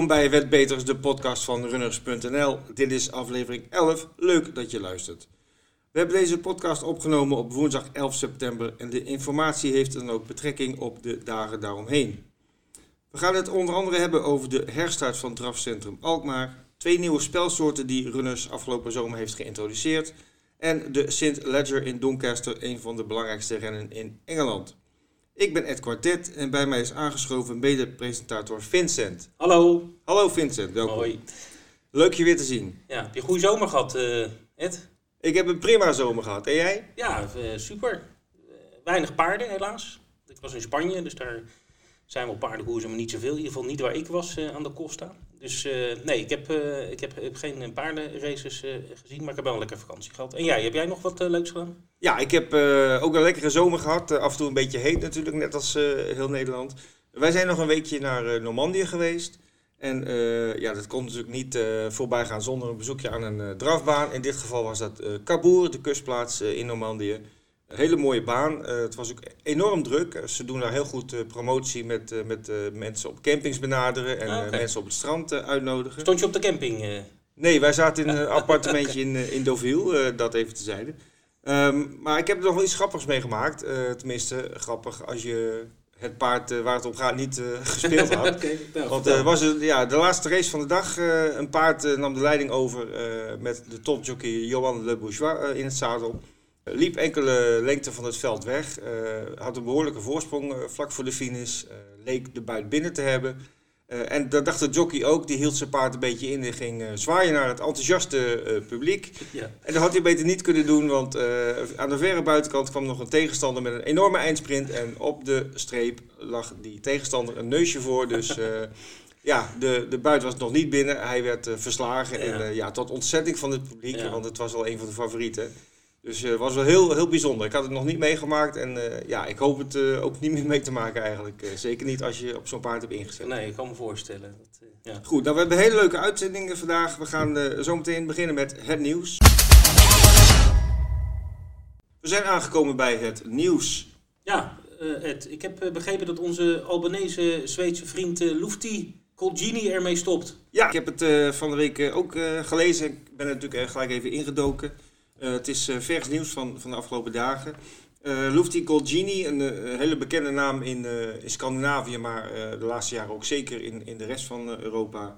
Welkom bij Wetbeters, de podcast van runners.nl. Dit is aflevering 11. Leuk dat je luistert. We hebben deze podcast opgenomen op woensdag 11 september en de informatie heeft dan ook betrekking op de dagen daaromheen. We gaan het onder andere hebben over de herstart van drafcentrum Alkmaar, twee nieuwe spelsoorten die Runners afgelopen zomer heeft geïntroduceerd en de St. Ledger in Doncaster, een van de belangrijkste rennen in Engeland. Ik ben Ed Quartet en bij mij is aangeschoven mede-presentator Vincent. Hallo. Hallo Vincent, welkom. Hoi. Leuk je weer te zien. Ja, heb je een goede zomer gehad, eh, Ed? Ik heb een prima zomer gehad. En jij? Ja, eh, super. Eh, weinig paarden, helaas. Ik was in Spanje, dus daar zijn wel paardenkoersen, maar niet zoveel. In ieder geval niet waar ik was eh, aan de Costa. Dus eh, nee, ik heb, eh, ik heb, geen paardenraces gezien, maar ik heb wel een lekkere vakantie gehad. En jij, heb jij nog wat leuks gedaan? Ja, ik heb ook een lekkere zomer gehad. Eh, af en toe een beetje heet natuurlijk, net als heel Nederland. Wij zijn nog een weekje naar Normandië geweest. En ja, dat kon natuurlijk niet voorbij gaan zonder een bezoekje aan een drafbaan. In dit geval was dat Cabourg, de kustplaats in Normandië. Hele mooie baan. Eh, het was ook enorm druk. Ze doen daar heel goed eh, promotie met, eh, met mensen op campings benaderen en Ah, mensen op het strand uitnodigen. Stond je op de camping? Nee, wij zaten in een appartementje in, in Deauville, dat even te zijde. Ehm, maar ik heb er nog wel iets grappigs meegemaakt. Eh, tenminste, grappig als je het paard waar het om gaat niet gespeeld had. Nou, Want was het, ja, de laatste race van de dag, een paard nam de leiding over met de topjockey Johan Le Bourgeois in het zadel. Liep enkele lengte van het veld weg, eh, had een behoorlijke voorsprong eh, vlak voor de finish, eh, leek de buit binnen te hebben. En dat dacht de jockey ook, die hield zijn paard een beetje in en ging zwaaien naar het enthousiaste publiek. ja. En dat had hij beter niet kunnen doen, want aan de verre buitenkant kwam nog een tegenstander met een enorme eindsprint. En op de streep lag die tegenstander een neusje voor. Dus ja, de, de buit was nog niet binnen. Hij werd verslagen. Ja. En ja, tot ontzetting van het publiek, Ja. want het was wel een van de favorieten. Dus het was wel heel, heel bijzonder. Ik had het nog niet meegemaakt en eh, ja, ik hoop het eh, ook niet meer mee te maken eigenlijk. Eh, zeker niet als je op zo'n paard hebt ingezet. Nee, ik kan me voorstellen. Dat, eh, ja. Goed, nou we hebben hele leuke uitzendingen vandaag. We gaan eh, zo meteen beginnen met het nieuws. We zijn aangekomen bij het nieuws. Ja, eh, Ed, ik heb eh, begrepen dat onze Albanese Zweedse vriend Lufti Colgini ermee stopt. Ja, ik heb het eh, van de week eh, ook eh, gelezen. Ik ben er natuurlijk eh, gelijk even ingedoken. Eh, het is eh, vers nieuws van, van de afgelopen dagen. Eh Lufti Colgini, een eh, hele bekende naam in, in Scandinavië, maar de laatste jaren ook zeker in, in de rest van Europa.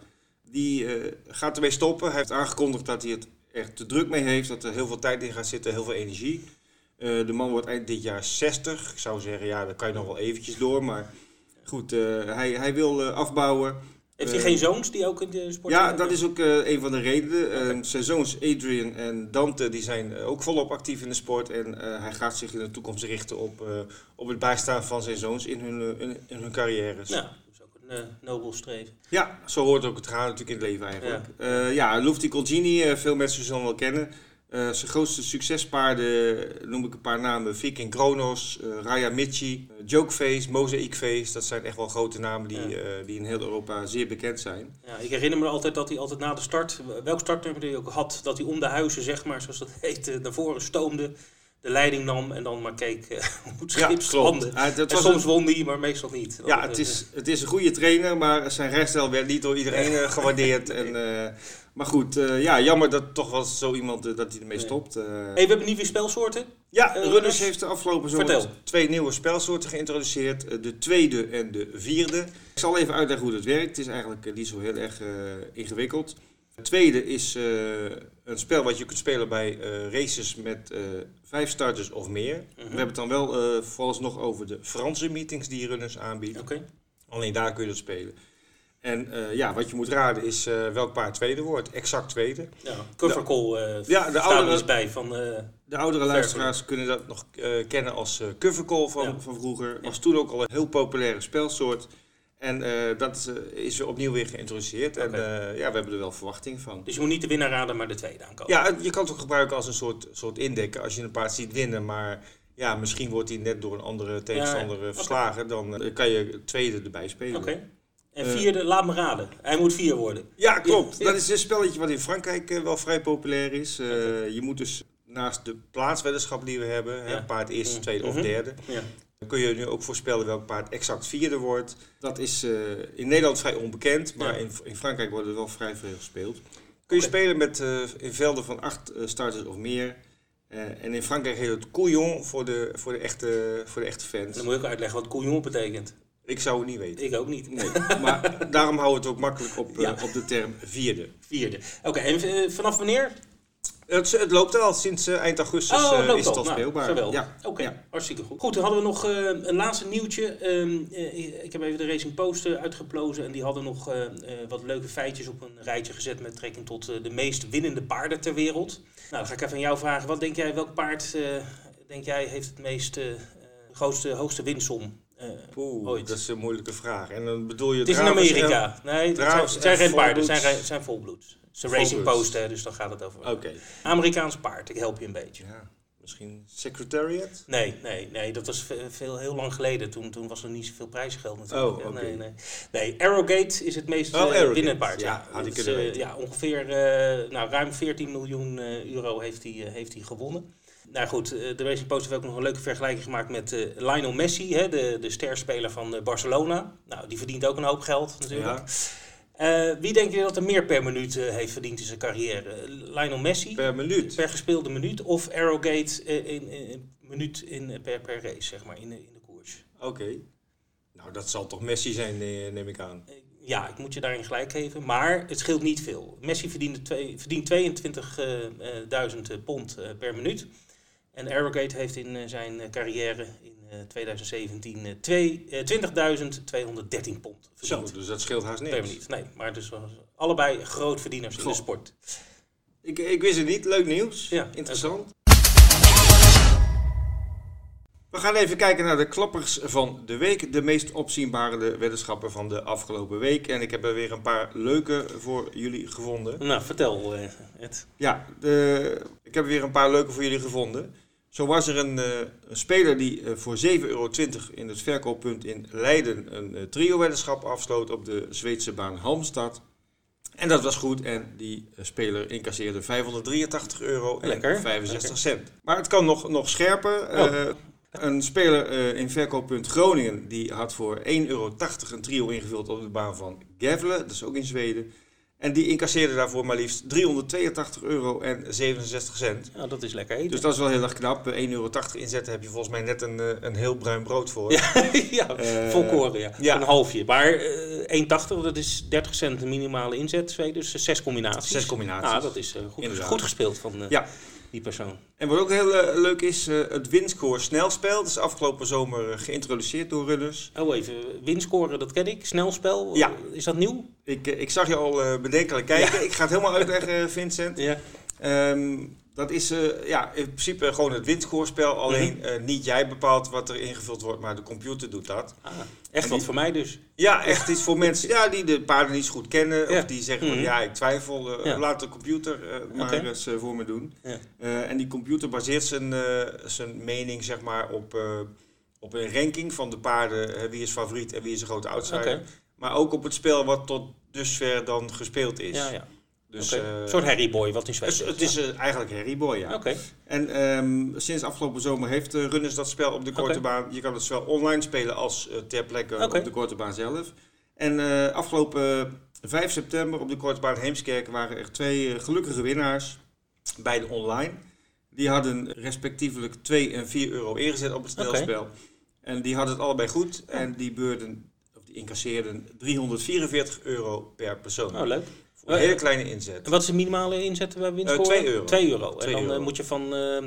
Die gaat ermee stoppen. Hij heeft aangekondigd dat hij het echt te druk mee heeft, dat er heel veel tijd in gaat zitten, heel veel energie. De man wordt eind dit jaar 60. Ik zou zeggen, ja, daar kan je nog wel eventjes door. Maar goed, hij, hij wil afbouwen. Heeft hij Eh, geen zoons die ook in de sport Ja, dat is ook eh, een van de redenen. Eh, Oké. zijn zoons Adrian en Dante die zijn eh, ook volop actief in de sport. En hij gaat zich in de toekomst richten op, op het bijstaan van zijn zoons in hun, in, in hun carrières. Ja, dat is ook een nobel streven. Ja, zo hoort ook het gaan natuurlijk in het leven eigenlijk. Ja, ja Lufti Colgini, eh, veel mensen zullen hem wel kennen. Eh, zijn grootste succespaarden noem ik een paar namen. Viking Kronos, eh, Raya Michi, eh, Jokeface, Mosaicface. Dat zijn echt wel grote namen die, Ja. die in heel Europa zeer bekend zijn. Ja, ik herinner me altijd dat hij altijd na de start, welk startnummer hij ook had, dat hij om de huizen, zeg maar, zoals dat heet, naar voren stoomde, de leiding nam en dan maar keek eh, hoe het schip strandde. Dat En was soms een- won hij, maar meestal niet. Ja, het eh, is, het is een goede trainer, maar zijn rijstijl werd niet door iedereen eh, gewaardeerd. En, eh, maar goed, eh, ja, jammer dat toch wel zo iemand eh, dat hij ermee stopt. eh. Hey, we hebben nieuwe spelsoorten. ja, eh, Runners heeft de afgelopen zomer twee nieuwe spelsoorten geïntroduceerd. eh, de tweede en de vierde. Ik zal even uitleggen hoe dat werkt. Het is eigenlijk eh, niet zo heel erg eh, ingewikkeld. Het tweede is eh, een spel wat je kunt spelen bij eh, races met eh, vijf starters of meer. Mhm. We hebben het dan wel vooralsnog over de Franse meetings die Runners aanbiedt. Oké. Alleen daar kun je dat spelen. En ja, wat je moet raden is welk paard tweede wordt. Exact tweede. Ja, covercall eh Ja, de oudere- er bij van... De oudere luisteraars kunnen dat nog kennen als covercall van, Ja. van vroeger. Was toen ook al een heel populaire spelsoort. En eh, dat eh, is opnieuw weer geïntroduceerd. En eh, ja, we hebben er wel verwachting van. dus je moet niet de winnaar raden, maar de tweede aankomen. Ja, je kan het ook gebruiken als een soort, soort indekken. Als je een paard ziet winnen, maar ja, misschien wordt hij net door een andere tegenstander verslagen. Dan kan je tweede erbij spelen. Oké. En vierde, laat me raden. Hij moet vier worden. Ja, klopt. Ja. Dat is een spelletje wat in Frankrijk wel vrij populair is. Je moet dus naast de plaatsweddenschap die we hebben, hè, paard eerste, Mm. tweede of Mhm. derde, Ja. Kun je nu ook voorspellen welk paard exact vierde wordt. Dat is eh, in Nederland vrij onbekend, maar Ja. in, in Frankrijk wordt er wel vrij veel gespeeld. Kun je spelen met, eh, in velden van acht eh, starters of meer. En in Frankrijk heet het couillon voor de, voor de, echte, voor de echte fans. Dan moet ik ook uitleggen wat couillon betekent. Ik zou het niet weten. Ik ook niet. Nee, maar daarom houden we het ook makkelijk op, Ja. op de term vierde. Vierde. Oké, en vanaf wanneer? Het, het loopt al sinds eh, eind augustus oh, eh, is het al Nou, speelbaar. geweldig. Ja. Oké, Ja. hartstikke goed. Goed, dan hadden we nog eh, een laatste nieuwtje. Ehm, eh, ik heb even de Racing Post uitgeplozen en die hadden nog eh, eh, wat leuke feitjes op een rijtje gezet met trekking tot de meest winnende paarden ter wereld. Nou, dan ga ik even aan jou vragen. Wat denk jij, welk paard eh, denk jij heeft het meest, grootste, hoogste winsom? eh, Oeh, Ooit. dat is een moeilijke vraag. En dan bedoel je het is in Amerika. Nee, het zijn, het geen paarden, het zijn, zijn volbloeds. Is een Racing Volbloeds. Post, hè, dus dan gaat het over. Oké. Amerikaans paard, ik help je een beetje. Ja, misschien Secretariat? Nee, nee, nee, dat was ve- veel, heel lang geleden. Toen, toen was er niet zoveel prijsgeld natuurlijk. Oh. Nee, nee. nee, Arrowgate is het meest Oh, eh, winnende paard. Ja, eh, ja, ongeveer eh, nou, ruim 14 miljoen eh, euro heeft hij, eh, heeft hij gewonnen. Nou goed, eh, de Racing Post heeft ook nog een leuke vergelijking gemaakt met eh, Lionel Messi, hè, de, de sterspeler van eh, Barcelona. Nou, die verdient ook een hoop geld natuurlijk. Ja, Eh, wie denk je dat er meer per minuut eh, heeft verdiend in zijn carrière? Lionel Messi? per minuut. per gespeelde minuut of Arrowgate eh, in, in, in minuut in, per, per race, zeg maar, in de, in de koers. Oké. Nou, dat zal toch Messi zijn, neem ik aan. Ja, ik moet je daarin gelijk geven, maar het scheelt niet veel. Messi verdient, twee, verdient 22.000 pond per minuut. En Arrowgate heeft in zijn carrière 2017 eh, twee- eh, 20.213 pond Zo, dus dat scheelt haast niks. minuut. Nee, maar dus was allebei grootverdieners in de Goh. sport. Ik, ik wist het niet. Leuk nieuws. Ja, Interessant. We gaan even kijken naar de klappers van de week. De meest opzienbare weddenschappen van de afgelopen week. En ik heb er weer een paar leuke voor jullie gevonden. Nou, vertel eh, Ed. Ja, de, ik heb weer een paar leuke voor jullie gevonden. Zo was er een, eh, een speler die eh, voor 7,20 euro in het verkooppunt in Leiden een eh, trio-weddenschap afsloot op de Zweedse baan Halmstad. En dat was goed en die speler incasseerde 583 euro en Lekker, 65 lekker. cent. Maar het kan nog, nog scherper. Eh, een speler in verkooppunt Groningen die had voor 1,80 euro een trio ingevuld op de baan van Gävle, dat is ook in Zweden. En die incasseerde daarvoor maar liefst 382 euro en 67 cent. Ja, dat is lekker eten. Dus dat is wel heel erg knap. 1,80 euro inzetten heb je volgens mij net een, eh, een heel bruin brood voor. Ja, ja Eh, volkoren, ja. ja. Een halfje. Maar eh 1,80, dat is 30 cent de minimale inzet, twee, dus zes combinaties. Zes combinaties. Ah, dat is goed, goed gespeeld van Ja. Die persoon. En wat ook heel eh, leuk is, eh, het winscore snelspel. Dat is afgelopen zomer eh, geïntroduceerd door runners. Oh, even, winscoren, dat ken ik. Snelspel, Ja. is dat nieuw? Ik, ik zag je al bedenkelijk kijken. Ik ga het helemaal uitleggen, Vincent. Ja. Ehm, dat is eh, ja, in principe gewoon het winscorespel. Alleen eh, niet jij bepaalt wat er ingevuld wordt, maar de computer doet dat. Ah, echt wat voor mij dus. Ja, echt iets voor mensen ja, die de paarden niet zo goed kennen. Ja. Of die zeggen van Mhm. ja, ik twijfel. eh, Ja. Laat de computer maar eens voor me doen. Ja. En die computer baseert zijn, zijn mening zeg maar, op, op een ranking van de paarden. wie is favoriet en wie is een grote outsider. Maar ook op het spel wat tot dusver dan gespeeld is. Ja, ja. Dus eh, een soort Harry Boy, wat in het, Zweden is- het is eh, eigenlijk Harry Boy, ja. Oké. En ehm, sinds afgelopen zomer heeft uh, Runners dat spel op de korte Oké. baan. Je kan het zowel online spelen als eh, ter plekke op de korte baan zelf. En eh, afgelopen 5 september op de korte baan Heemskerk waren er twee eh, gelukkige winnaars. Beide online. Die hadden respectievelijk 2 en 4 euro ingezet op het Oké. snelspel. En die hadden het allebei goed. En die beurden, of die incasseerden 344 euro per persoon. Oh, leuk. Een hele kleine inzet. En wat is de minimale inzet bij? Eh, twee euro. 2 euro. En dan eh, euro. moet je van... eh,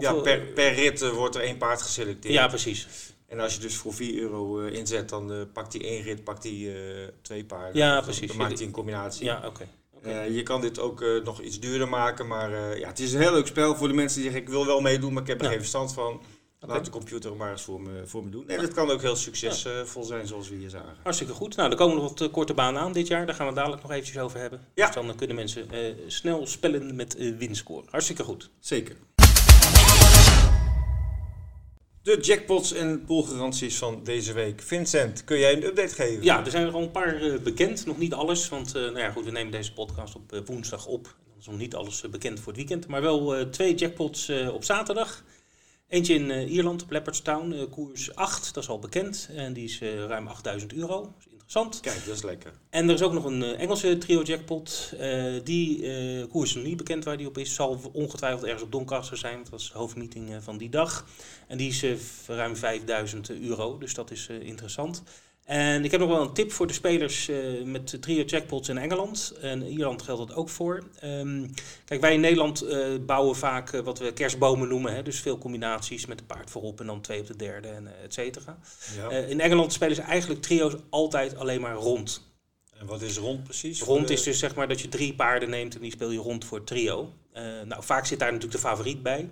Ja, per, per rit eh, wordt er één paard geselecteerd. Ja, precies. En als je dus voor 4 euro eh, inzet, dan eh, pakt hij één rit, pakt hij eh, twee paarden. Ja, precies. Dan maakt hij een combinatie. Ja, oké. Eh, je kan dit ook eh, nog iets duurder maken, maar eh, ja, het is een heel leuk spel voor de mensen die zeggen ik wil wel meedoen, maar ik heb er Ja. geen verstand van. Laat de computer maar eens voor me, voor me doen. En het kan ook heel succesvol zijn zoals we hier zagen. Hartstikke goed. Nou, er komen nog wat eh, korte banen aan dit jaar. Daar gaan we dadelijk nog eventjes over hebben. Ja. Dus dan eh, kunnen mensen eh, snel spellen met eh winscore. Hartstikke goed. Zeker. De jackpots en poolgaranties van deze week. Vincent, kun jij een update geven? Ja, er zijn er al een paar bekend. Nog niet alles, want nou ja, goed, we nemen deze podcast op woensdag op. Dan is nog niet alles bekend voor het weekend. Maar wel twee jackpots op zaterdag. Eentje in eh, Ierland, op Leopardstown, eh, koers 8, dat is al bekend. En die is eh, ruim 8000 euro. Dat is interessant. Kijk, dat is lekker. En er is ook nog een Engelse trio jackpot. Die koers is nog niet bekend waar die op is. Zal ongetwijfeld ergens op Doncaster zijn. want Dat was de hoofdmeeting van die dag. En die is ruim 5000 euro. Dus dat is interessant. En ik heb nog wel een tip voor de spelers eh, met trio jackpots in Engeland. En in Ierland geldt dat ook voor. Ehm, kijk, wij in Nederland eh, bouwen vaak eh, wat we kerstbomen noemen. Hè? Dus veel combinaties met een paard voorop en dan twee op de derde en et cetera. Ja. In Engeland spelen ze eigenlijk trio's altijd alleen maar rond. en wat is rond precies? Rond is dus zeg maar dat je drie paarden neemt en die speel je rond voor trio. Nou, vaak zit daar natuurlijk de favoriet bij.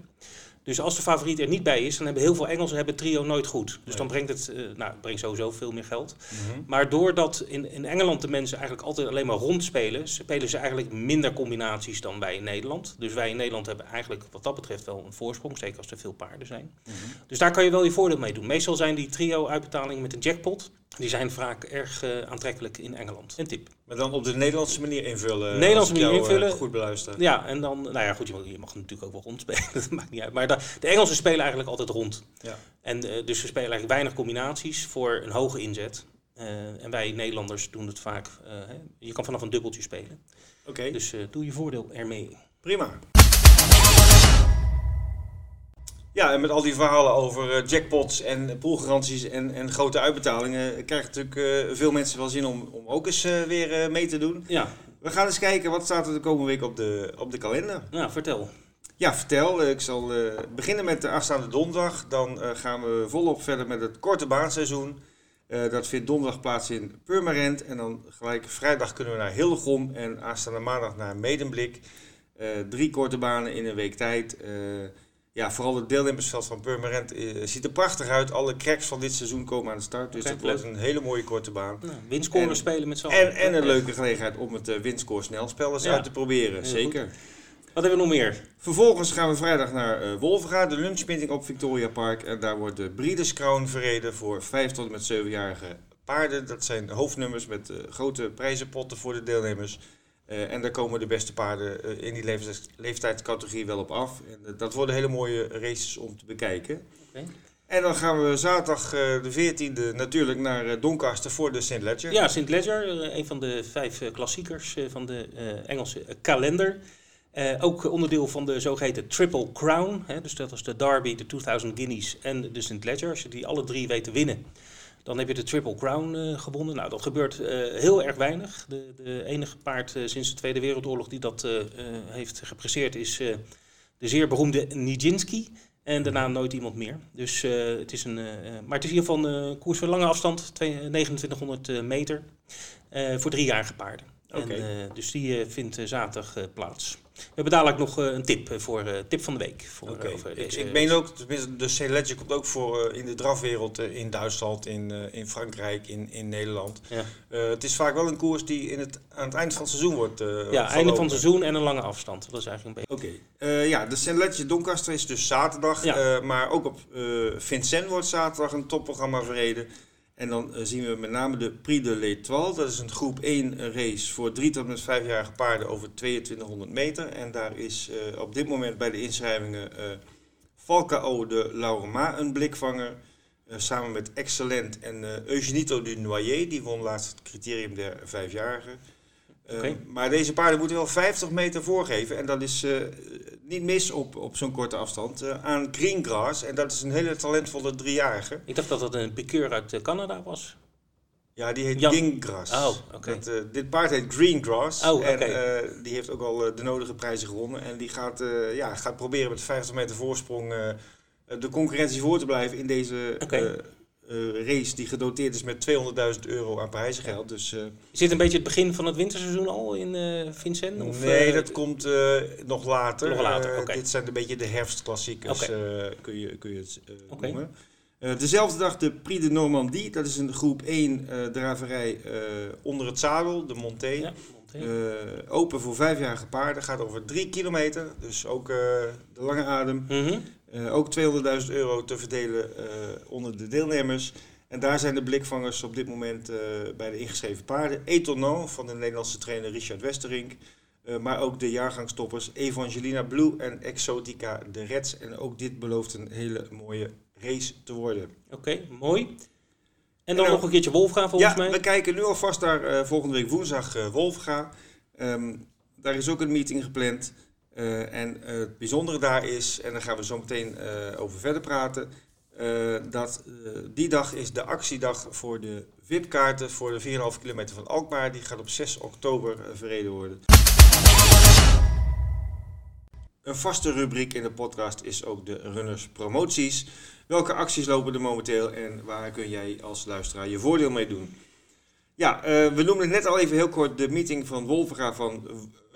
Dus als de favoriet er niet bij is, dan hebben heel veel Engelsen hebben trio nooit goed. Dus Nee. dan brengt het, eh, nou, het brengt sowieso veel meer geld. Mhm. Maar doordat in, in Engeland de mensen eigenlijk altijd alleen maar rond spelen, spelen ze eigenlijk minder combinaties dan wij in Nederland. Dus wij in Nederland hebben eigenlijk wat dat betreft wel een voorsprong, zeker als er veel paarden zijn. Mhm. Dus daar kan je wel je voordeel mee doen. Meestal zijn die trio-uitbetalingen met een jackpot, die zijn vaak erg eh, aantrekkelijk in Engeland. Een tip. Maar dan op de Nederlandse manier invullen. Nederlandse manier jou, eh, invullen. goed beluisteren. Ja, en dan, nou ja, goed, je mag, je mag natuurlijk ook wel rondspelen, dat maakt niet uit. Maar da- de Engelsen spelen eigenlijk altijd rond. Ja. En eh, dus ze spelen eigenlijk weinig combinaties voor een hoge inzet. En wij Nederlanders doen het vaak, hè, je kan vanaf een dubbeltje spelen. Oké, Dus doe je voordeel ermee. prima. Ja, en met al die verhalen over eh, jackpots en poolgaranties en, en grote uitbetalingen... krijgen natuurlijk eh, veel mensen wel zin om, om ook eens eh, weer eh, mee te doen. Ja, We gaan eens kijken wat staat er de komende week op de, op de kalender. nou vertel. Ja, vertel. Eh, Ik zal eh, beginnen met de aanstaande donderdag. Dan eh, gaan we volop verder met het korte baanseizoen. Eh, dat vindt donderdag plaats in Purmerend. En dan gelijk vrijdag kunnen we naar Hillegom. En aanstaande maandag naar Medemblik. Eh, drie korte banen in een week tijd. Eh, ja, vooral het deelnemersveld van Purmerend eh, ziet er prachtig uit. Alle cracks van dit seizoen komen aan de start. Dus dat wordt een hele mooie korte baan. Nou, winscoren En- spelen met z'n En, allen. en een leuke gelegenheid om het uh, windscore snelspel eens Ja. uit te proberen. Zeker. Wat hebben we nog meer? Vervolgens gaan we vrijdag naar eh Wolvenga, de lunchmeeting op Victoria Park. En daar wordt de Breeders Crown verreden voor 5 tot en met 7-jarige paarden. Dat zijn hoofdnummers met eh, grote prijzenpotten voor de deelnemers. Eh, en daar komen de beste paarden eh, in die leeftijds- leeftijdscategorie wel op af. En, eh, dat worden hele mooie races om te bekijken. En dan gaan we zaterdag de 14e natuurlijk naar Doncaster voor de St. Ledger. Ja, St. Ledger, een van de vijf klassiekers van de Engelse kalender. Ook onderdeel van de zogeheten Triple Crown. Hè, dus dat is de Derby, de 2000 Guineas en de St. Ledger. Als je die alle drie weet te winnen, dan heb je de Triple Crown eh, gewonnen. Nou, dat gebeurt eh, heel erg weinig. De, de enige paard eh, sinds de Tweede Wereldoorlog die dat heeft gepresteerd is de zeer beroemde Nijinsky. En daarna nooit iemand meer. Dus het is een. maar het is in ieder geval een koers voor lange afstand, twee- 2900 eh, meter. voor driejarige paarden. Oké. En, dus die vindt zaterdag plaats. We hebben dadelijk nog eh, een tip eh, voor eh, tip van de week. Voor, over ik, deze- ik meen ook, tenminste, de St. Ledger komt ook voor in de drafwereld in Duitsland, in, in Frankrijk, in, in Nederland. Ja, het is vaak wel een koers die in het, aan het eind van het seizoen wordt eh ja einde van verlopen. het seizoen en een lange afstand. Dat is eigenlijk een beetje. Oké, ja, de St. Ledger Doncaster is dus zaterdag, Ja. maar ook op Vincennes wordt zaterdag een topprogramma verreden. En dan eh, zien we met name de Prix de l'Étoile. Dat is een groep 1 race voor 3 tot met 5-jarige paarden over 2200 meter. En daar is eh, op dit moment bij de inschrijvingen eh Falcao de Laurema een blikvanger. samen met Excellent en Eugenito du Noyer. Die won laatst het criterium der vijfjarigen. Eh, Oké. Maar deze paarden moeten wel 50 meter voorgeven. En dat is eh, niet mis op, op zo'n korte afstand. eh, aan Greengrass. En dat is een hele talentvolle driejarige. Ik dacht dat dat een piqueur uit eh, Canada was. Ja, die heet Jan- Greengrass. Oh. Dat, eh, dit paard heet Greengrass. Oh. En die heeft ook al de nodige prijzen gewonnen. En die gaat, ja, gaat proberen met 50 meter voorsprong de concurrentie voor te blijven in deze Oké. Eh, eh, race die gedoteerd is met 200.000 euro aan prijzengeld. Dus eh, Is dit een beetje het begin van het winterseizoen al in eh Vincennes? Of, nee, eh, dat komt eh, nog later. Nog later, Eh. Dit zijn een beetje de herfstklassiekers, eh, kun, je, kun je het eh, noemen. Eh, dezelfde dag de Prix de Normandie. Dat is een groep 1 eh, draverij eh, onder het zadel, de Monté. Ja, Monté. Eh, open voor vijfjarige paarden. Gaat over drie kilometer. Dus ook eh, de lange adem. Mhm. Eh, ook 200.000 euro te verdelen eh, onder de deelnemers. En daar zijn de blikvangers op dit moment eh, bij de ingeschreven paarden. Etonno van de Nederlandse trainer Richard Westerink. Maar ook de jaargangstoppers Evangelina Blue en Exotica de Reds. En ook dit belooft een hele mooie race te worden. Oké, mooi. En dan nog een keertje Wolfga volgens ja, mij. we kijken nu alvast naar volgende week woensdag Wolfga. Um, daar is ook een meeting gepland. Uh, en het bijzondere daar is, en daar gaan we zo meteen over verder praten, dat die dag is de actiedag voor de VIP-kaarten voor de 4,5 kilometer van Alkmaar. Die gaat op 6 oktober verreden worden. Een vaste rubriek in de podcast is ook de runners promoties. Welke acties lopen er momenteel en waar kun jij als luisteraar je voordeel mee doen? Ja, uh, we noemden net al even heel kort de meeting van Wolvera van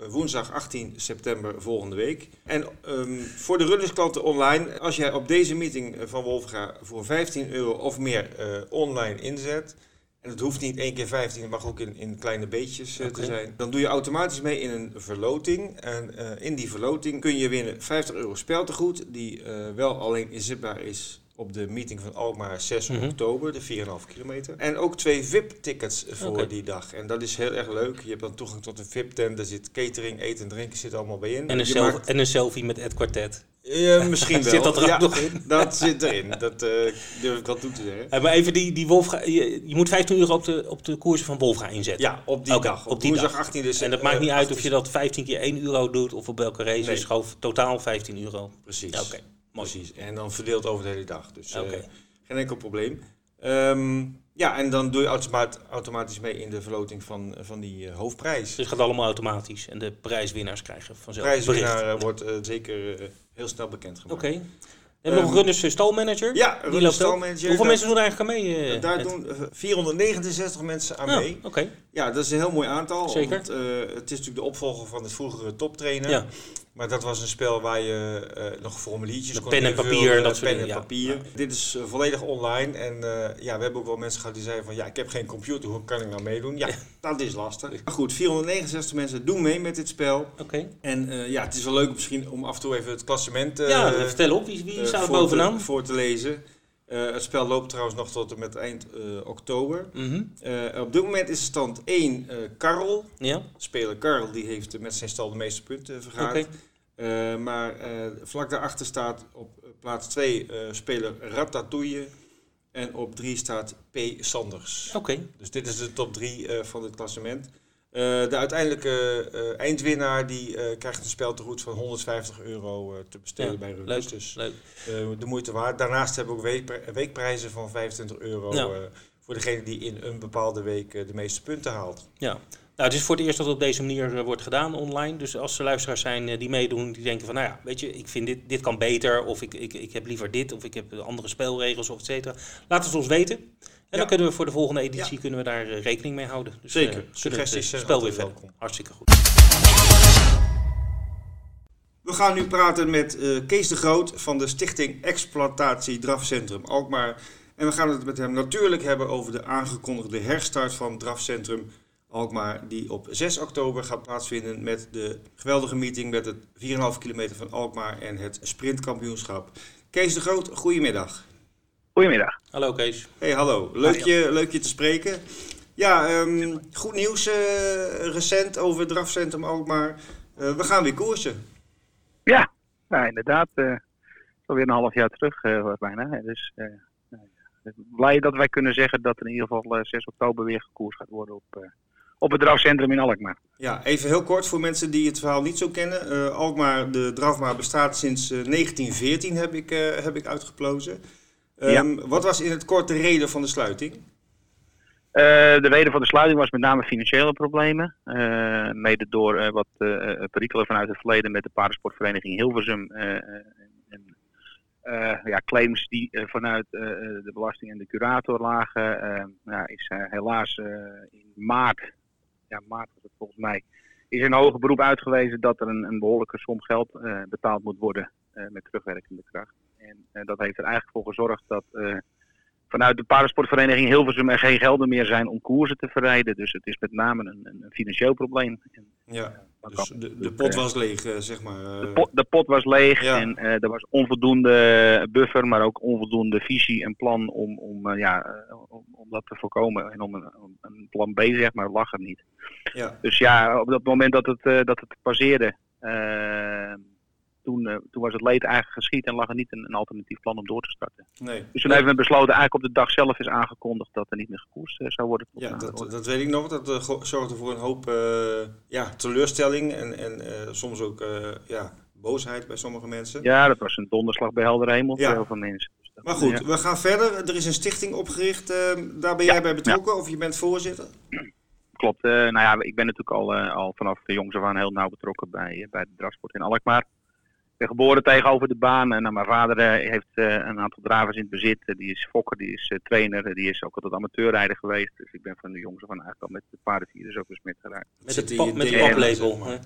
woensdag 18 september volgende week. En um, voor de runnersklanten online, als jij op deze meeting van Wolvera voor 15 euro of meer online inzet, en het hoeft niet één keer 15, het mag ook in, in kleine beetjes uh, okay. te zijn. Dan doe je automatisch mee in een verloting. En uh, in die verloting kun je winnen 50 euro speltegoed, die uh, wel alleen inzetbaar is op de meeting van Alkmaar 6 mm -hmm. oktober, de 4,5 kilometer. En ook twee VIP-tickets voor okay. die dag. En dat is heel erg leuk. Je hebt dan toegang tot een VIP-tent, daar zit catering, eten en drinken zit allemaal bij in. En een, selfie, maakt... en een selfie met Ed Quartet. Ja, misschien wel. zit dat er ja, nog in? Dat zit erin. Dat uh, durf ik wel toe te zeggen. Uh, maar even die, die Wolfga, je, je, moet 15 euro op de, op de koersen van Wolfga inzetten. Ja, op die okay, dag. Op, op die dag. 18 december. En dat maakt niet uit of je dat 15 keer 1 euro doet of op welke race. Nee. is gewoon totaal 15 euro. Precies. Oké, okay. Precies. En dan verdeeld over de hele dag. Dus uh, geen enkel probleem. Um, ja, en dan doe je automaat, automatisch mee in de verloting van, van die uh, hoofdprijs. Dus het gaat allemaal automatisch en de prijswinnaars krijgen vanzelf De prijswinnaar bericht. wordt uh, zeker uh, heel snel bekendgemaakt. Oké. Okay. Um, nog een runners stalmanager. Ja, runners stalmanager. Hoeveel mensen doen er eigenlijk aan mee? Daar doen 469 mensen aan oh, mee. Oké. Okay. Ja, dat is een heel mooi aantal. Zeker. Want, het is natuurlijk de opvolger van het vroegere toptrainer. Ja. Maar dat was een spel waar je uh, nog formuliertjes de kon pen en papier en dat soort pen en papier. Ja. Dit is uh, volledig online en uh, ja, we hebben ook wel mensen gehad die zeiden van ja, ik heb geen computer, hoe kan ik nou meedoen? Ja, dat is lastig. Maar goed, 469 mensen doen mee met dit spel. Oké. Okay. En ja, het is wel leuk misschien om af en toe even het klassement ja, vertel op, wie, wie staat er bovenaan? Te, voor te lezen. Uh, het spel loopt trouwens nog tot en met eind uh, oktober. Mm -hmm. uh, op dit moment is stand 1 Karel. Ja. Speler Karel die heeft met zijn stal de meeste punten vergaard. Okay. Maar vlak daarachter staat op plaats 2 speler Ratatouille. En op 3 staat P. Sanders. Oké. Okay. Dus dit is de top 3 van het klassement. De uiteindelijke eindwinnaar die krijgt een speltegoed van 150 euro te besteden ja, bij Runners. Leuk, dus leuk. de moeite waard. Daarnaast hebben we ook week, weekprijzen van 25 euro ja. voor degene die in een bepaalde week de meeste punten haalt. Ja. Nou, het is voor het eerst dat het op deze manier wordt gedaan online. Dus als er luisteraars zijn die meedoen, die denken van, nou ja, weet je, ik vind dit, dit kan beter, of ik, ik, ik heb liever dit, of ik heb andere spelregels, of et cetera. Laat het ons weten. En ja. dan kunnen we voor de volgende editie ja. kunnen we daar uh, rekening mee houden. Dus, Zeker. Suggesties het spel weer verder. Hartstikke goed. We gaan nu praten met Kees de Groot van de Stichting Exploitatie Drafcentrum Alkmaar. En we gaan het met hem natuurlijk hebben over de aangekondigde herstart van Drafcentrum Alkmaar, die op 6 oktober gaat plaatsvinden met de geweldige meeting met het 4,5 kilometer van Alkmaar en het sprintkampioenschap. Kees de Groot, goedemiddag. Goedemiddag. Hallo Kees. Hey, hallo. Leuk, je, leuk je te spreken. Ja, um, goed nieuws uh, recent over het drafcentrum Alkmaar. Uh, we gaan weer koersen. Ja, nou, inderdaad. Uh, alweer een half jaar terug uh, bijna. Dus blij dat wij kunnen zeggen dat er in ieder geval 6 oktober weer gekoers gaat worden op, op het drafcentrum in Alkmaar. Ja, even heel kort voor mensen die het verhaal niet zo kennen. Alkmaar, de drafmaar bestaat sinds 1914, heb ik, heb ik uitgeplozen. Um, ja. Wat was in het kort de reden van de sluiting? Uh, de reden van de sluiting was met name financiële problemen. Mede door wat perikelen vanuit het verleden met de paardensportvereniging Hilversum. en ja, claims die vanuit de belasting en de curator lagen. ja, is helaas in maart, ja, maart was het volgens mij, is een hoger beroep uitgewezen dat er een, een behoorlijke som geld betaald moet worden met terugwerkende kracht. En uh, dat heeft er eigenlijk voor gezorgd dat vanuit de paardensportvereniging Hilversum er geen gelden meer zijn om koersen te verrijden. Dus het is met name een, een financieel probleem. En, ja. Dus de, de natuurlijk, pot eh, was leeg, eh, zeg maar. eh. de pot, de pot was leeg Ja. en eh, er was onvoldoende buffer, maar ook onvoldoende visie en plan om, om, eh, ja, eh, om, om dat te voorkomen. En om een, om een plan B, zeg maar, lag er niet. ja. Dus ja, op dat moment dat het, eh, dat het passeerde, eh, toen, eh, toen was het leed eigenlijk geschied en lag er niet een, een alternatief plan om door te starten. Nee. Dus toen hebben we besloten, eigenlijk op de dag zelf is aangekondigd dat er niet meer gekoerst zou worden. Ja, de dat, dat weet ik nog. Dat zorgde voor een hoop ja, teleurstelling en, en soms ook ja, boosheid bij sommige mensen. ja, dat was een donderslag bij helder hemel voor heel veel mensen. Maar goed, we gaan verder. Er is een stichting opgericht. eh, daar ben jij bij betrokken of je bent voorzitter? Klopt. eh, nou ja, ik ben natuurlijk al, eh, al vanaf de jongs af aan heel nauw betrokken bij, bij de drafsport in Alkmaar. Ik ben geboren tegenover de baan. En nou, mijn vader eh, heeft eh, een aantal dravers in het bezit. Eh, die is fokker, die is trainer. die is ook altijd amateurrijder geweest. Dus ik ben van de jongs af aan eigenlijk al met de paardenvierders ook besmet geraakt. Met de, pap, met de paplepel.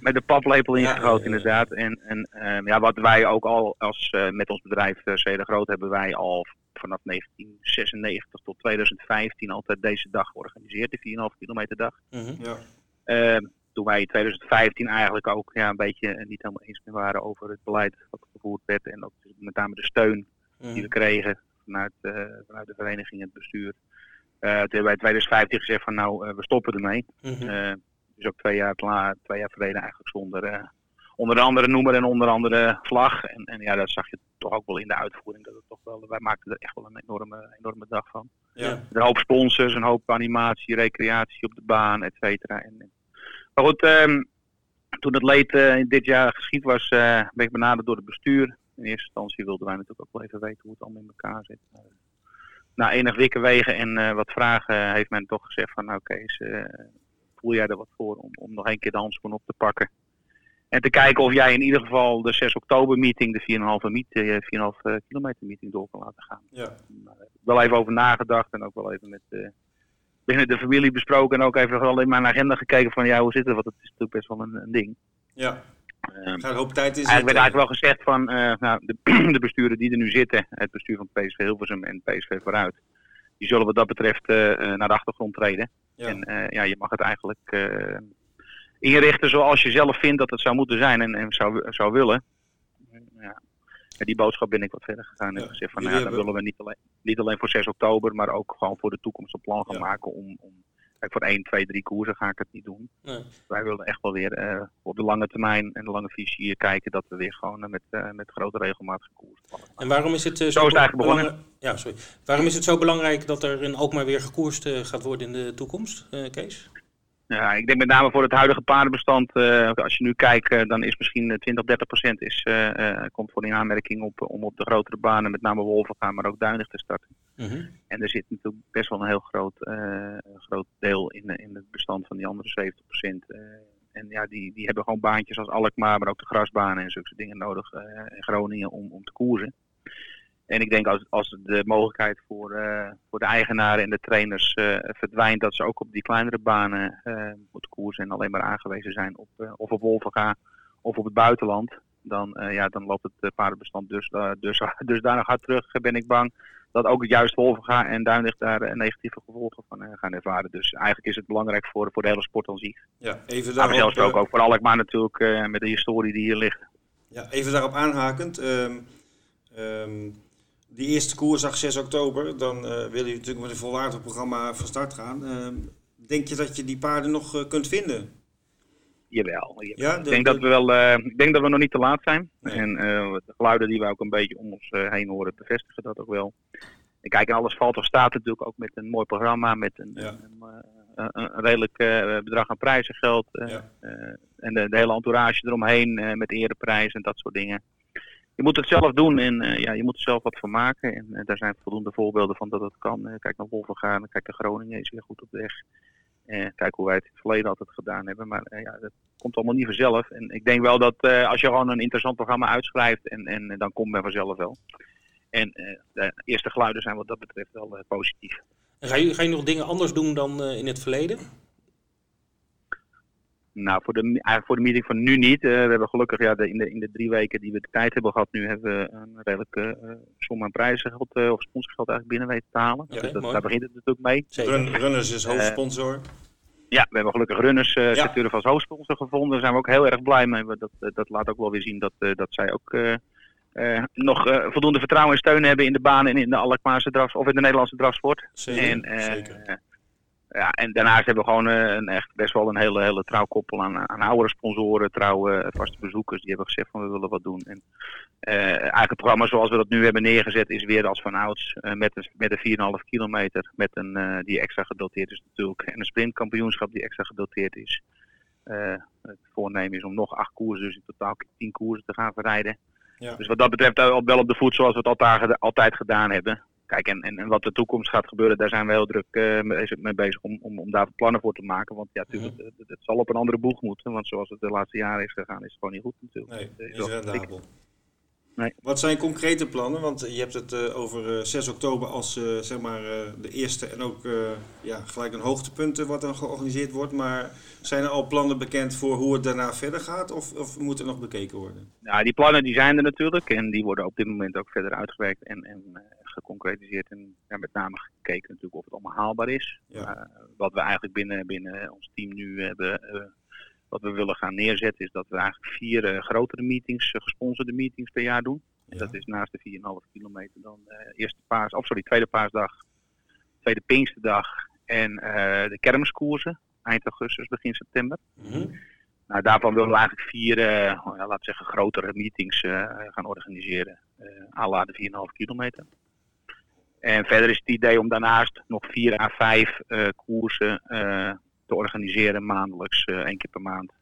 Met de paplepel Ja, ingegoten, ja, ja. inderdaad. En, en ehm, ja, wat wij ook al als, met ons bedrijf uh, Cede Groot hebben wij al vanaf 1996 tot 2015 altijd deze dag georganiseerd, de 4,5 kilometer dag. Mhm. Ja. Ehm, toen wij in 2015 eigenlijk ook ja, een beetje eh, niet helemaal eens meer waren over het beleid wat gevoerd werd. En ook met name de steun die we Mhm. kregen vanuit, eh, vanuit de vereniging en het bestuur. Eh, toen hebben wij in 2015 gezegd van nou, we stoppen ermee. Dus ook twee jaar, la- twee jaar verleden eigenlijk zonder onder andere noemer en onder andere vlag. En, en ja, dat zag je toch ook wel in de uitvoering. Dat het toch wel, wij maakten er echt wel een enorme, enorme dag van. Ja. Een hoop sponsors, een hoop animatie, recreatie op de baan, et cetera. En, en- maar goed, ehm, toen het leed eh, dit jaar geschied was, eh, ben ik benaderd door het bestuur. In eerste instantie wilden wij natuurlijk ook wel even weten hoe het allemaal in elkaar zit. Eh, na enig wikken wegen en wat vragen heeft men toch gezegd van nou Kees, eh, voel jij er wat voor om, om nog een keer de handschoen op te pakken. En te kijken of jij in ieder geval de 6 oktober meeting, de 4,5 meet, eh, 4,5 eh, kilometer meeting door kan laten gaan. Ja. Wel even over nagedacht en ook wel even met binnen de familie besproken. En ook even wel in mijn agenda gekeken van ja, hoe zit het? Want het is natuurlijk best wel een, een ding. ja. Ehm, Gaat hoop tijd in Eigenlijk werd eigenlijk wel gezegd van eh, nou, de, de besturen die er nu zitten, het bestuur van PSV Hilversum en PSV vooruit, die zullen wat dat betreft eh, eh, naar de achtergrond treden. Ja. En ja, je mag het eigenlijk inrichten zoals je zelf vindt dat het zou moeten zijn en, en zou, zou willen. Ja. Die boodschap ben ik wat verder gegaan en Ja, gezegd van nou, ja, dan willen we niet alleen, niet alleen voor 6 oktober, maar ook gewoon voor de toekomst een plan gaan Ja. maken om, om kijk, voor 1, 2, 3 koersen ga ik het niet doen Nee. wij willen echt wel weer eh, op de lange termijn en de lange visie hier kijken dat we weer gewoon eh, met, eh, met grote regelmaat gekoerst worden. En waarom is het eh, Zo is het belangrijk- Ja, sorry. Waarom is het zo belangrijk dat er in Alkmaar weer gekoerst gaat worden in de toekomst, Kees? Ja, ik denk met name voor het huidige paardenbestand, eh, als je nu kijkt, eh, dan is misschien eh, 20, 30 procent is, eh, eh, komt voor in aanmerking op, om op de grotere banen, met name Wolvenga, maar ook Duinig te starten. Mhm. En er zit natuurlijk best wel een heel groot, eh, groot deel in, eh, in het bestand van die andere 70 procent. en ja, die, die hebben gewoon baantjes als Alkmaar, maar ook de grasbanen en zulke dingen nodig eh, in Groningen om, om te koersen. En ik denk als, als de mogelijkheid voor, eh, voor de eigenaren en de trainers eh, verdwijnt, dat ze ook op die kleinere banen eh, moeten koersen en alleen maar aangewezen zijn op of op Wolvenga of op het buitenland. Dan, ja, dan loopt het paardenbestand dus, dus, dus daar nog hard terug, ben ik bang dat ook juist Wolvenga en Duinlicht daar negatieve gevolgen van gaan ervaren. Dus eigenlijk is het belangrijk voor, voor de hele sport aan zich. Ja, even Maar daarop, zelfs ook, ook voor Alkmaar natuurlijk met de historie die hier ligt. ja, even daarop aanhakend. ehm, ehm, die eerste koersdag 6 oktober, dan eh wil je natuurlijk met een volwaardig programma van start gaan. Ehm, denk je dat je die paarden nog eh, kunt vinden? Jawel. jawel. Ja, ik, de- denk de- dat we wel, eh, ik denk dat we nog niet te laat zijn. Nee. En de geluiden die we ook een beetje om ons heen horen bevestigen dat ook wel. En kijk, en alles valt of staat natuurlijk ook met een mooi programma, met een, Ja. een, een, een redelijk bedrag aan prijzengeld. Ja. en de, de hele entourage eromheen met ereprijs en dat soort dingen. Je moet het zelf doen en eh, ja, je moet er zelf wat van maken. En eh, daar zijn voldoende voorbeelden van dat het kan. Eh, kijk naar Wolvengaan, kijk naar Groningen, is weer goed op weg. Kijk hoe wij het in het verleden altijd gedaan hebben. Maar ja, dat komt allemaal niet vanzelf. En ik denk wel dat als je gewoon een interessant programma uitschrijft, en, en dan komt men vanzelf wel. En de eerste geluiden zijn wat dat betreft wel positief. Ga, je, ga je nog dingen anders doen dan in het verleden? Nou, voor de, eigenlijk voor de meeting van nu niet. Eh, we hebben gelukkig ja, de, in, de, in de drie weken die we de tijd hebben gehad, nu hebben we een redelijke eh, som aan prijzengeld eh, of sponsorgeld eigenlijk binnen weten te halen. Dus dat, daar begint het natuurlijk mee. Run, Runners is hoofdsponsor. Ja, we hebben gelukkig runners uh, ja. als hoofdsponsor gevonden. Daar zijn we ook heel erg blij mee. Dat, dat laat ook wel weer zien dat, dat zij ook nog voldoende vertrouwen en steun hebben in de baan en in de Alkmaarse drafs of in de Nederlandse drafsport. Zeker, en, zeker ja, en daarnaast hebben we gewoon uh, een echt best wel een hele, hele trouw koppel aan, aan oudere sponsoren, trouwe vaste bezoekers. Die hebben gezegd van we willen wat doen. En uh, eigenlijk het programma zoals we dat nu hebben neergezet is weer als van ouds uh, met een, met een 4,5 kilometer. Met een, die extra gedoteerd is natuurlijk. En een sprintkampioenschap die extra gedoteerd is. het voornemen is om nog acht koersen, dus in totaal tien koersen te gaan verrijden. Ja. Dus wat dat betreft wel op de voet zoals we het altijd, altijd gedaan hebben. Kijk, en, en, en, wat de toekomst gaat gebeuren, daar zijn we heel druk uh, mee bezig om, om, om daar plannen voor te maken. Want ja, natuurlijk, het, het, zal op een andere boeg moeten. Want zoals het de laatste jaren is gegaan, is het gewoon niet goed natuurlijk. Nee, is rendabel. Nee. Wat zijn concrete plannen? Want je hebt het uh, over uh, 6 oktober als uh, zeg maar, de eerste en ook ja, gelijk een hoogtepunt wat dan georganiseerd wordt. Maar zijn er al plannen bekend voor hoe het daarna verder gaat of, of moet er nog bekeken worden? Ja, die plannen die zijn er natuurlijk en die worden op dit moment ook verder uitgewerkt en, en geconcretiseerd en ja, met name gekeken natuurlijk of het allemaal haalbaar is. Ja. Uh, wat we eigenlijk binnen, binnen ons team nu hebben, uh, wat we willen gaan neerzetten, is dat we eigenlijk vier uh, grotere meetings, gesponsorde meetings per jaar doen. En dat is naast de 4,5 kilometer dan eerste paas, of sorry, tweede paasdag, tweede Pinksterdag en de kermiskoersen eind augustus, begin september. Mm -hmm. Nou, daarvan willen we eigenlijk vier, uh, laten we zeggen, grotere meetings uh, gaan organiseren. Uh, à la de 4,5 kilometer. En verder is het idee om daarnaast nog vier à vijf uh, koersen uh, te organiseren, maandelijks, uh, één keer per maand.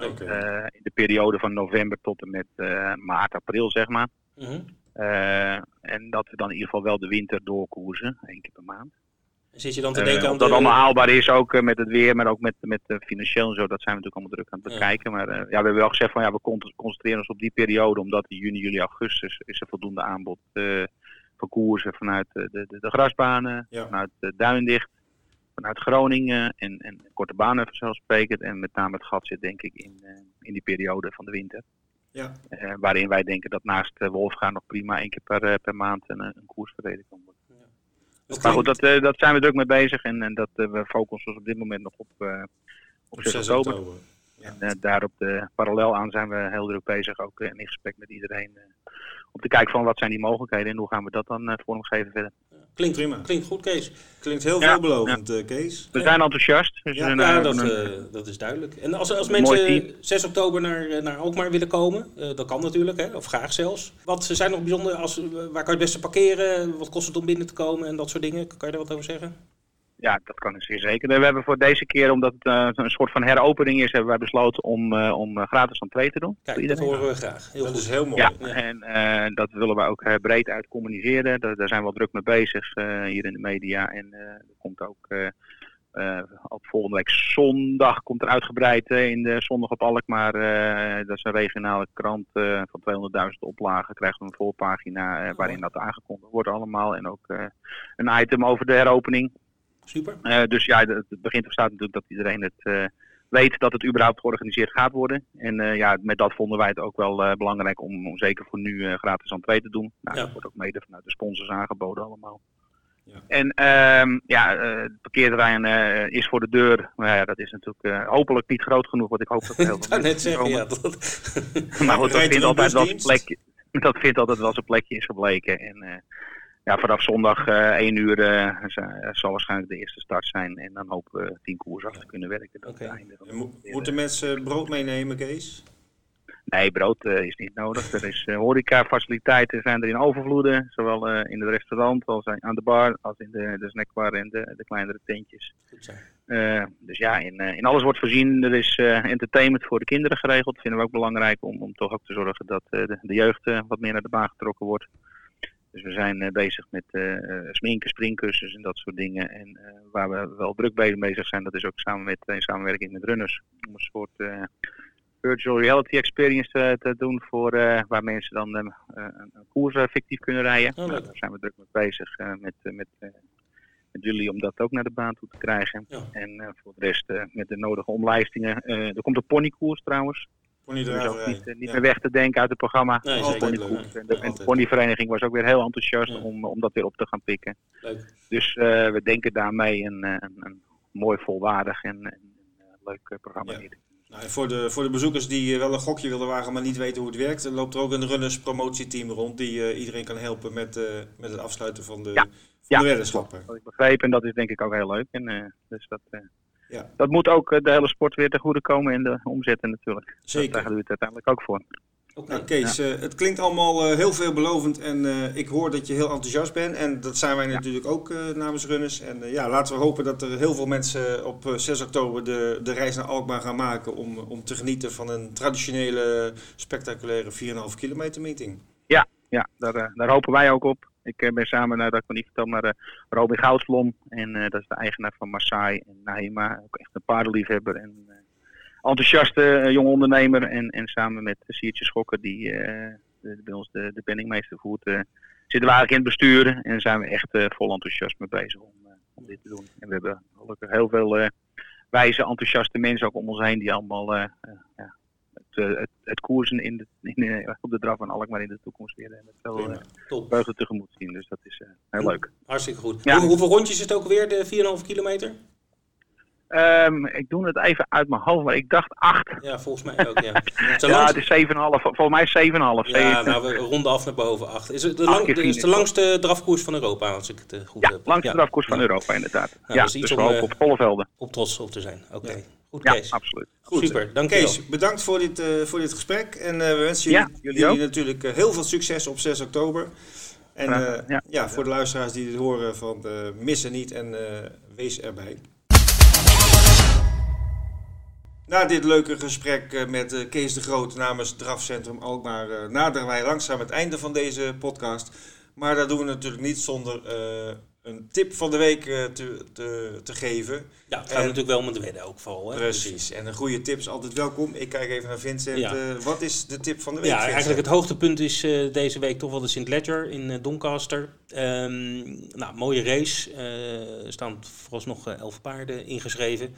Okay. in de periode van november tot en met maart, april, zeg maar. -hmm. en dat we dan in ieder geval wel de winter doorkoersen, één keer per maand. Zit je dan te denken aan of dat allemaal haalbaar is, ook met het weer, maar ook met, met financieel en zo, dat zijn we natuurlijk allemaal druk aan het bekijken. Maar ja, we hebben wel gezegd van ja, we concentreren ons op die periode, omdat in juni, juli, augustus is er voldoende aanbod van koersen vanuit de, de, de grasbanen, vanuit Duindicht, vanuit Groningen en, en korte banen vanzelfsprekend. En met name het gat zit denk ik in, uh, in die periode van de winter. Ja. Uh, waarin wij denken dat naast uh, Wolfgaan nog prima één keer per, per maand een, een koers verreden kan worden. Ja. Dus maar goed, dat, dat zijn we druk mee bezig en, en dat, we focussen ons op dit moment nog op, op 6 oktober. Ja. En daarop de parallel aan zijn we heel druk bezig, ook in gesprek met iedereen om te kijken van wat zijn die mogelijkheden en hoe gaan we dat dan uh, vormgeven verder. Klinkt prima. Klinkt goed, Kees. Klinkt heel veelbelovend, ja. Eh, Kees. We zijn enthousiast. Dus ja, ja dat, dat is duidelijk. En als, als mensen 6 oktober naar, naar Alkmaar willen komen, dat kan natuurlijk, hè, of graag zelfs. Wat zijn nog bijzonder, als, waar kan je het beste parkeren? Wat kost het om binnen te komen en dat soort dingen? Kan je daar wat over zeggen? Ja, dat kan ik zeer zeker. We hebben voor deze keer, omdat het uh, een soort van heropening is, hebben wij besloten om, uh, om gratis entree te doen. Kijk, dat horen we graag. Heel dat goed. is heel mooi. Ja, ja. en uh, dat willen we ook breed uit communiceren. Daar, daar, zijn we wel druk mee bezig hier in de media. En er komt ook op volgende week zondag komt er uitgebreid in de Zondag op Alkmaar. dat is een regionale krant van 200.000 oplagen. Krijgen we een voorpagina waarin dat aangekondigd wordt allemaal. En ook een item over de heropening. Super. Uh, dus ja, het begint er staat natuurlijk dat iedereen het uh, weet dat het überhaupt georganiseerd gaat worden. En uh, ja, met dat vonden wij het ook wel belangrijk om, om, zeker voor nu gratis entree te doen. Nou, ja. Dat wordt ook mede vanuit de sponsors aangeboden allemaal. Ja. En uh, ja, het parkeerterrein is voor de deur. Maar ja, dat is natuurlijk hopelijk niet groot genoeg, wat ik hoop dat heel veel net zeggen, ja. Dat... maar goed, dat vindt altijd wel plekje. Dat vindt altijd wel zijn plekje is gebleken. En ja, vanaf zondag uh, 1 uur uh, zal waarschijnlijk de eerste start zijn. En dan hopen we tien koers af te kunnen werken. Okay. einde mo moeten mensen brood meenemen, Kees? Nee, brood uh, is niet nodig. Er is uh, horecafaciliteiten zijn er in overvloeden. Zowel uh, in het restaurant als aan de bar, als in de, de snackbar en de, de kleinere tentjes. dus ja, in, in alles wordt voorzien. Er is entertainment voor de kinderen geregeld. Dat vinden we ook belangrijk om, om toch ook te zorgen dat de, de jeugd wat meer naar de baan getrokken wordt. Dus we zijn uh, bezig met uh, sminken, springkussens en dat soort dingen. En waar we wel druk mee bezig zijn, dat is ook samen met, in samenwerking met runners. Om een soort virtual reality experience te, te doen voor waar mensen dan een, een koers fictief kunnen rijden. Oh, nou, daar zijn we druk mee bezig met, met, met jullie om dat ook naar de baan toe te krijgen. Ja. En voor de rest met de nodige omlijstingen. er komt een ponykoers trouwens. Dus niet, niet meer weg te denken uit het programma. Nee, oh, en de, en de ponyvereniging was ook weer heel enthousiast ja. om, om dat weer op te gaan pikken. Leuk. Dus uh, we denken daarmee een, een, een mooi, volwaardig en, leuk programma Ja. Nou, en voor, de, voor de bezoekers die eh, wel een gokje willen wagen, maar niet weten hoe het werkt, er loopt er ook een runners promotieteam rond die eh, iedereen kan helpen met, eh, met het afsluiten van de, Ja. van Ja, de weddenschappen. Dat ik begreep en dat is denk ik ook heel leuk. En, eh, dus dat, eh, Ja. dat moet ook eh, de hele sport weer ten goede komen en de omzetten natuurlijk. Zeker. Daar doen we het uiteindelijk ook voor. Oké. Nou, Kees, eh, het klinkt allemaal eh, heel veelbelovend en eh, ik hoor dat je heel enthousiast bent. En dat zijn wij natuurlijk ook eh, namens Runners. En eh, ja, laten we hopen dat er heel veel mensen op eh, 6 oktober de, de reis naar Alkmaar gaan maken om, om te genieten van een traditionele, spectaculaire 4,5 kilometer meeting. Ja, daar, eh, daar hopen wij ook op. Ik eh, ben samen, nou, dat ik niet vertel, naar eh, Robin Goudslom. En eh, dat is de eigenaar van Maasai en Naima. Ook echt een paardenliefhebber en enthousiaste jonge ondernemer. En, en samen met Siertje Schokker, die bij ons de, de penningmeester voert, zitten we eigenlijk in het bestuur. En zijn we echt vol enthousiasme bezig om, om dit te doen. En we hebben gelukkig heel veel wijze, enthousiaste mensen ook om ons heen die allemaal ja, het, eh, het, het koersen in de, in, eh, op de draf van Alkmaar in de toekomst weer eh, met veel eh, Top. vreugde tegemoet zien. Dus dat is eh, heel leuk. Hartstikke goed. Ja. Hoe- hoeveel rondjes is het ook weer, de 4,5 kilometer? Ehm, ik doe het even uit mijn hoofd, maar ik dacht acht. Ja, volgens mij ook, ja. Het is Ja, langs- het is 7,5. Volgens mij is 7,5. ja, nou, we ronden af naar boven 8. Is het de, lang, is de langste drafkoers van Europa, als ik het eh, goed Ja, heb? langs de Ja. drafkoers van. Europa inderdaad. Ja, Ja, dus iets dus we om, hopen eh, op volle velden. Om trots op te zijn. Oké. Goed, Ja, Kees. absoluut. Goed, Super, dankjewel. Kees, bedankt voor dit, eh, voor dit gesprek. En eh, we wensen Ja, jullie, jullie natuurlijk eh, heel veel succes op 6 oktober. En eh, ja. ja. voor de luisteraars die dit horen, van, eh, missen niet en eh, wees erbij. Na dit leuke gesprek met Kees de Groot namens Drafcentrum Alkmaar eh, naderen wij langzaam het einde van deze podcast. Maar dat doen we natuurlijk niet zonder eh, een tip van de week eh, te, te, te geven. Ja, het gaat En- natuurlijk wel om de wedden ook vooral. Hè? Precies, en een goede tip is altijd welkom. Ik kijk even naar Vincent. Ja. Eh, wat is de tip van de week? Ja, Vincent? eigenlijk het hoogtepunt is eh, deze week toch wel de St. Ledger in Doncaster. Ehm, nou, mooie race. Er staan vooralsnog elf paarden ingeschreven.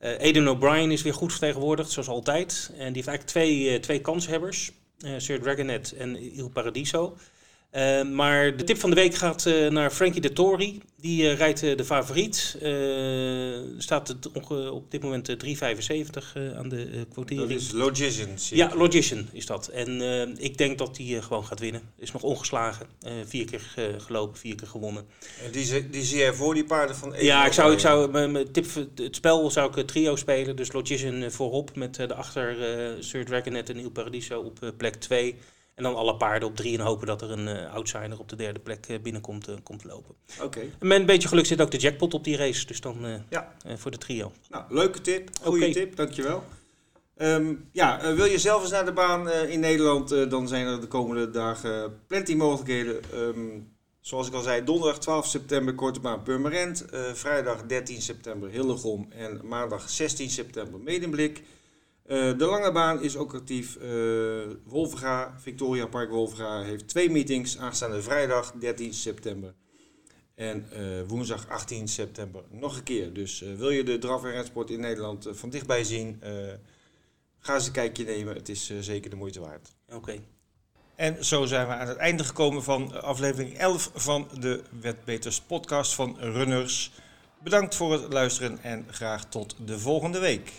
Aidan O'Brien is weer goed vertegenwoordigd, zoals altijd. En die heeft eigenlijk twee, twee kanshebbers. Sir Dragonet en Il Paradiso. Eh, maar de tip van de week gaat eh, naar Frankie de Tori. Die eh, rijdt eh, de favoriet. Staat het op dit moment eh, 3,75 eh, aan de quotering. Dat is Logicians. Ja, Logician is dat. En ik denk dat hij eh, gewoon gaat winnen. Is nog ongeslagen. Vier keer gelopen, vier keer gewonnen. En die, zie- die zie jij voor die paarden van ja, ik zou, ik zou mijn, tip, het spel zou ik trio spelen. Dus Logician voorop met de achter Sir Dragonet en Il Paradiso op plek 2. En dan alle paarden op drie en hopen dat er een eh, outsider op de derde plek eh, binnenkomt eh, komt lopen. Oké, En met een beetje geluk zit ook de jackpot op die race. Dus dan ja. voor de trio. Nou, leuke tip. Goede tip, dankjewel. Ehm ja, wil je zelf eens naar de baan in Nederland, dan zijn er de komende dagen plenty mogelijkheden. Ehm, zoals ik al zei, donderdag 12 september Korte Baan Purmerend. vrijdag 13 september Hillegom en maandag 16 september Medemblik. Eh, de lange baan is ook actief. Wolvenga, Victoria Park Wolvenga heeft twee meetings aanstaande vrijdag 13 september. En eh, woensdag 18 september nog een keer. Dus eh, wil je de draf- en rensport in Nederland van dichtbij zien, ga eens een kijkje nemen. Het is zeker de moeite waard. Oké. En zo zijn we aan het einde gekomen van aflevering 11 van de Wetbeters podcast van Runners. Bedankt voor het luisteren en graag tot de volgende week.